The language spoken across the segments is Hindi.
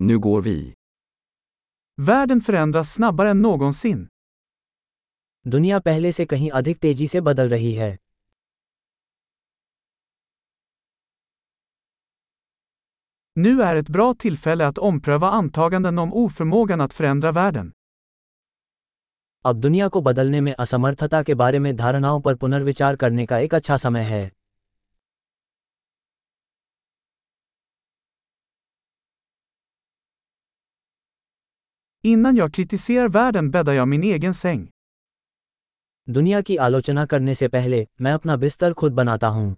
Nu går vi. Världen förändras snabbare än någonsin. दुनिया पहले से कहीं अधिक तेज़ी से बदल रही है Nu är ett bra tillfälle att ompröva antaganden om oförmågan att förändra världen. अब दुनिया को बदलने में असमर्थता के बारे में धारणाओं पर पुनर्विचार करने का एक अच्छा समय है Innan jag kritiserar världen bäddar jag min egen säng. दुनिया की आलोचना करने से पहले मैं अपना बिस्तर खुद बनाता हूँ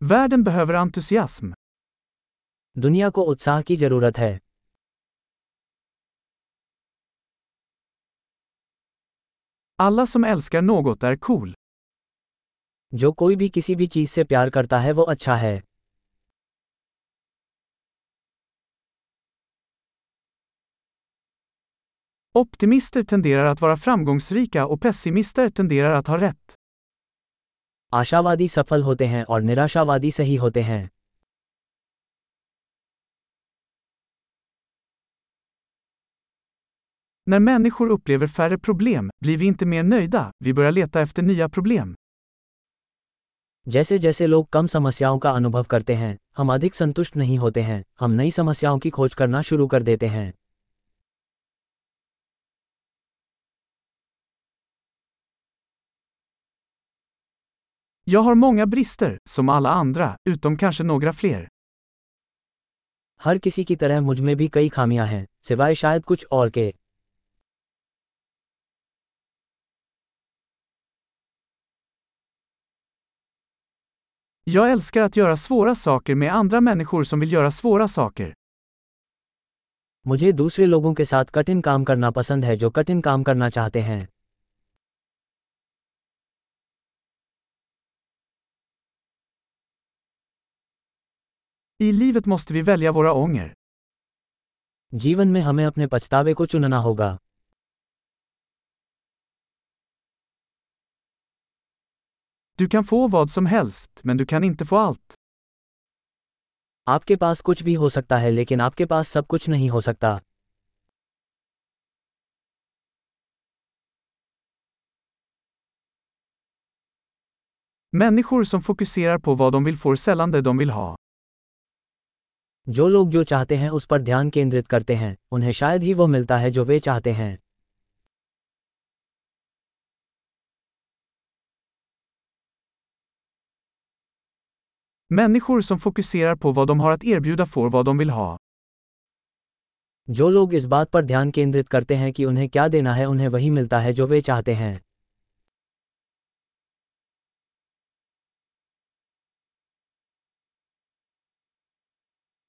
Världen behöver entusiasm. दुनिया को उत्साह की जरूरत है Alla som älskar något är cool. जो कोई भी किसी भी चीज़ से प्यार करता है वो अच्छा है Optimister tenderar att vara framgångsrika och pessimister tenderar att ha rätt. आशावादी सफल होते हैं और निराशावादी सही होते हैं När människor upplever färre problem blir vi inte mer nöjda, vi börjar leta efter nya problem. जैसे जैसे लोग कम समस्याओं का अनुभव करते हैं हम अधिक संतुष्ट नहीं होते हैं हम नई समस्याओं की खोज करना शुरू कर देते हैं Jag har många brister, som alla andra, utom kanske några fler. हर किसी की तरह मुझमें भी कई खामियाँ हैं सिवाय शायद कुछ और के Jag älskar att göra svåra saker med andra människor som vill göra svåra saker. मुझे दूसरे लोगों के साथ कठिन काम करना पसंद है जो कठिन काम करना चाहते हैं I livet måste vi välja våra ånger. जीवन में हमें अपने पछतावे को चुनना होगा Du kan få vad som helst, men du kan inte få allt. आपके पास कुछ भी हो सकता है लेकिन आपके पास सब कुछ नहीं हो सकता Människor som fokuserar på vad de vill får sällan det de vill ha. जो लोग जो चाहते हैं उस पर ध्यान केंद्रित करते हैं उन्हें शायद ही वो मिलता है जो वे चाहते हैं Människor som fokuserar på vad de har att erbjuda får vad de vill ha. जो लोग इस बात पर ध्यान केंद्रित करते हैं कि उन्हें क्या देना है उन्हें वही मिलता है जो वे चाहते हैं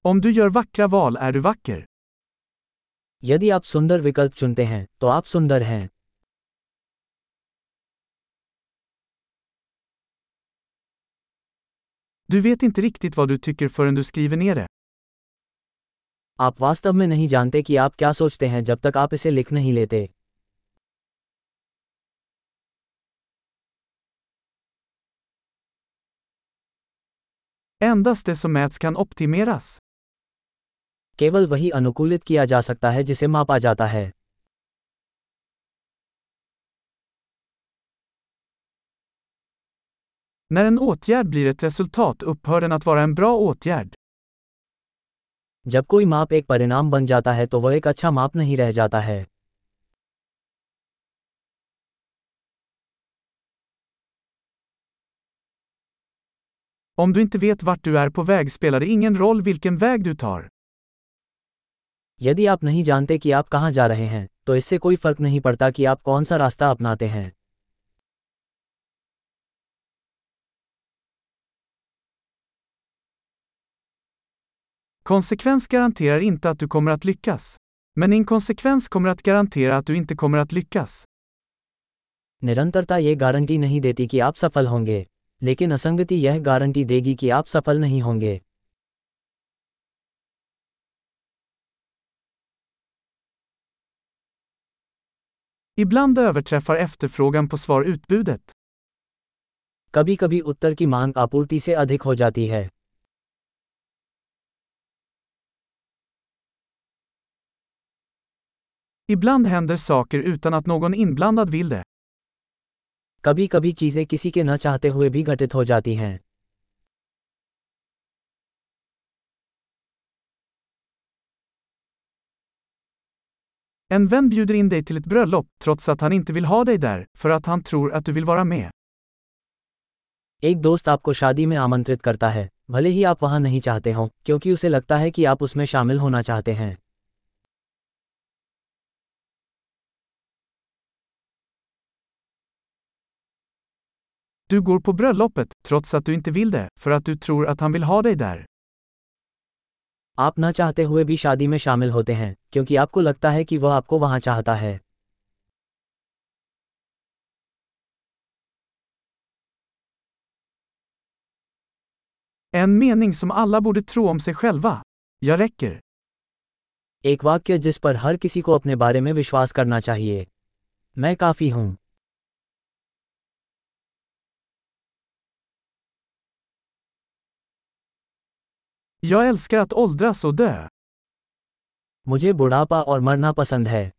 Om du gör vackra val är du vacker. यदि आप सुंदर विकल्प चुनते हैं तो आप सुंदर हैं Du vet inte riktigt vad du tycker förrän du skriver ner det. आप वास्तव में नहीं जानते कि आप क्या सोचते हैं जब तक आप इसे लिख नहीं लेते Endast det som mäts kan optimeras. केवल वही अनुकूलित किया जा सकता है जिसे मापा जाता है När en åtgärd blir ett resultat upphör den att vara en bra åtgärd. जब कोई माप एक परिणाम बन जाता है तो वह एक अच्छा माप नहीं रह जाता है Om du inte vet vart du är på väg spelar det ingen roll vilken väg du tar. यदि आप नहीं जानते कि आप कहाँ जा रहे हैं तो इससे कोई फ़र्क नहीं पड़ता कि आप कौन सा रास्ता अपनाते हैं Konsekvens garanterar inte att du kommer att lyckas. Men inkonsekvens kommer att garantera att du inte kommer att lyckas. निरंतरता ये गारंटी नहीं देती कि आप सफल होंगे लेकिन असंगति यह गारंटी देगी कि आप सफल नहीं होंगे Ibland överträffar efterfrågan på svar utbudet. कभी कभी उत्तर की मांग आपूर्ति से अधिक हो जाती है Ibland händer saker utan att någon inblandad vill det. कभी कभी चीज़ें किसी के न चाहते हुए भी घटित हो जाती हैं En vän bjuder in dig till ett bröllop, trots att han inte vill ha dig där, för att han tror att du vill vara med. एक दोस्त आपको शादी में आमंत्रित करता है भले ही आप वहाँ नहीं चाहते हों क्योंकि उसे लगता है कि आप उसमें शामिल होना चाहते हैं Du går på bröllopet, trots att du inte vill det, för att du tror att han vill ha dig där. आप न चाहते हुए भी शादी में शामिल होते हैं क्योंकि आपको लगता है कि वह आपको वहाँ चाहता है En mening som alla borde tro om sig själva. Jag räcker. एक वाक्य जिस पर हर किसी को अपने बारे में विश्वास करना चाहिए मैं काफ़ी हूँ Jag älskar att åldras och dö. मुझे बुढ़ापा और मरना पसंद है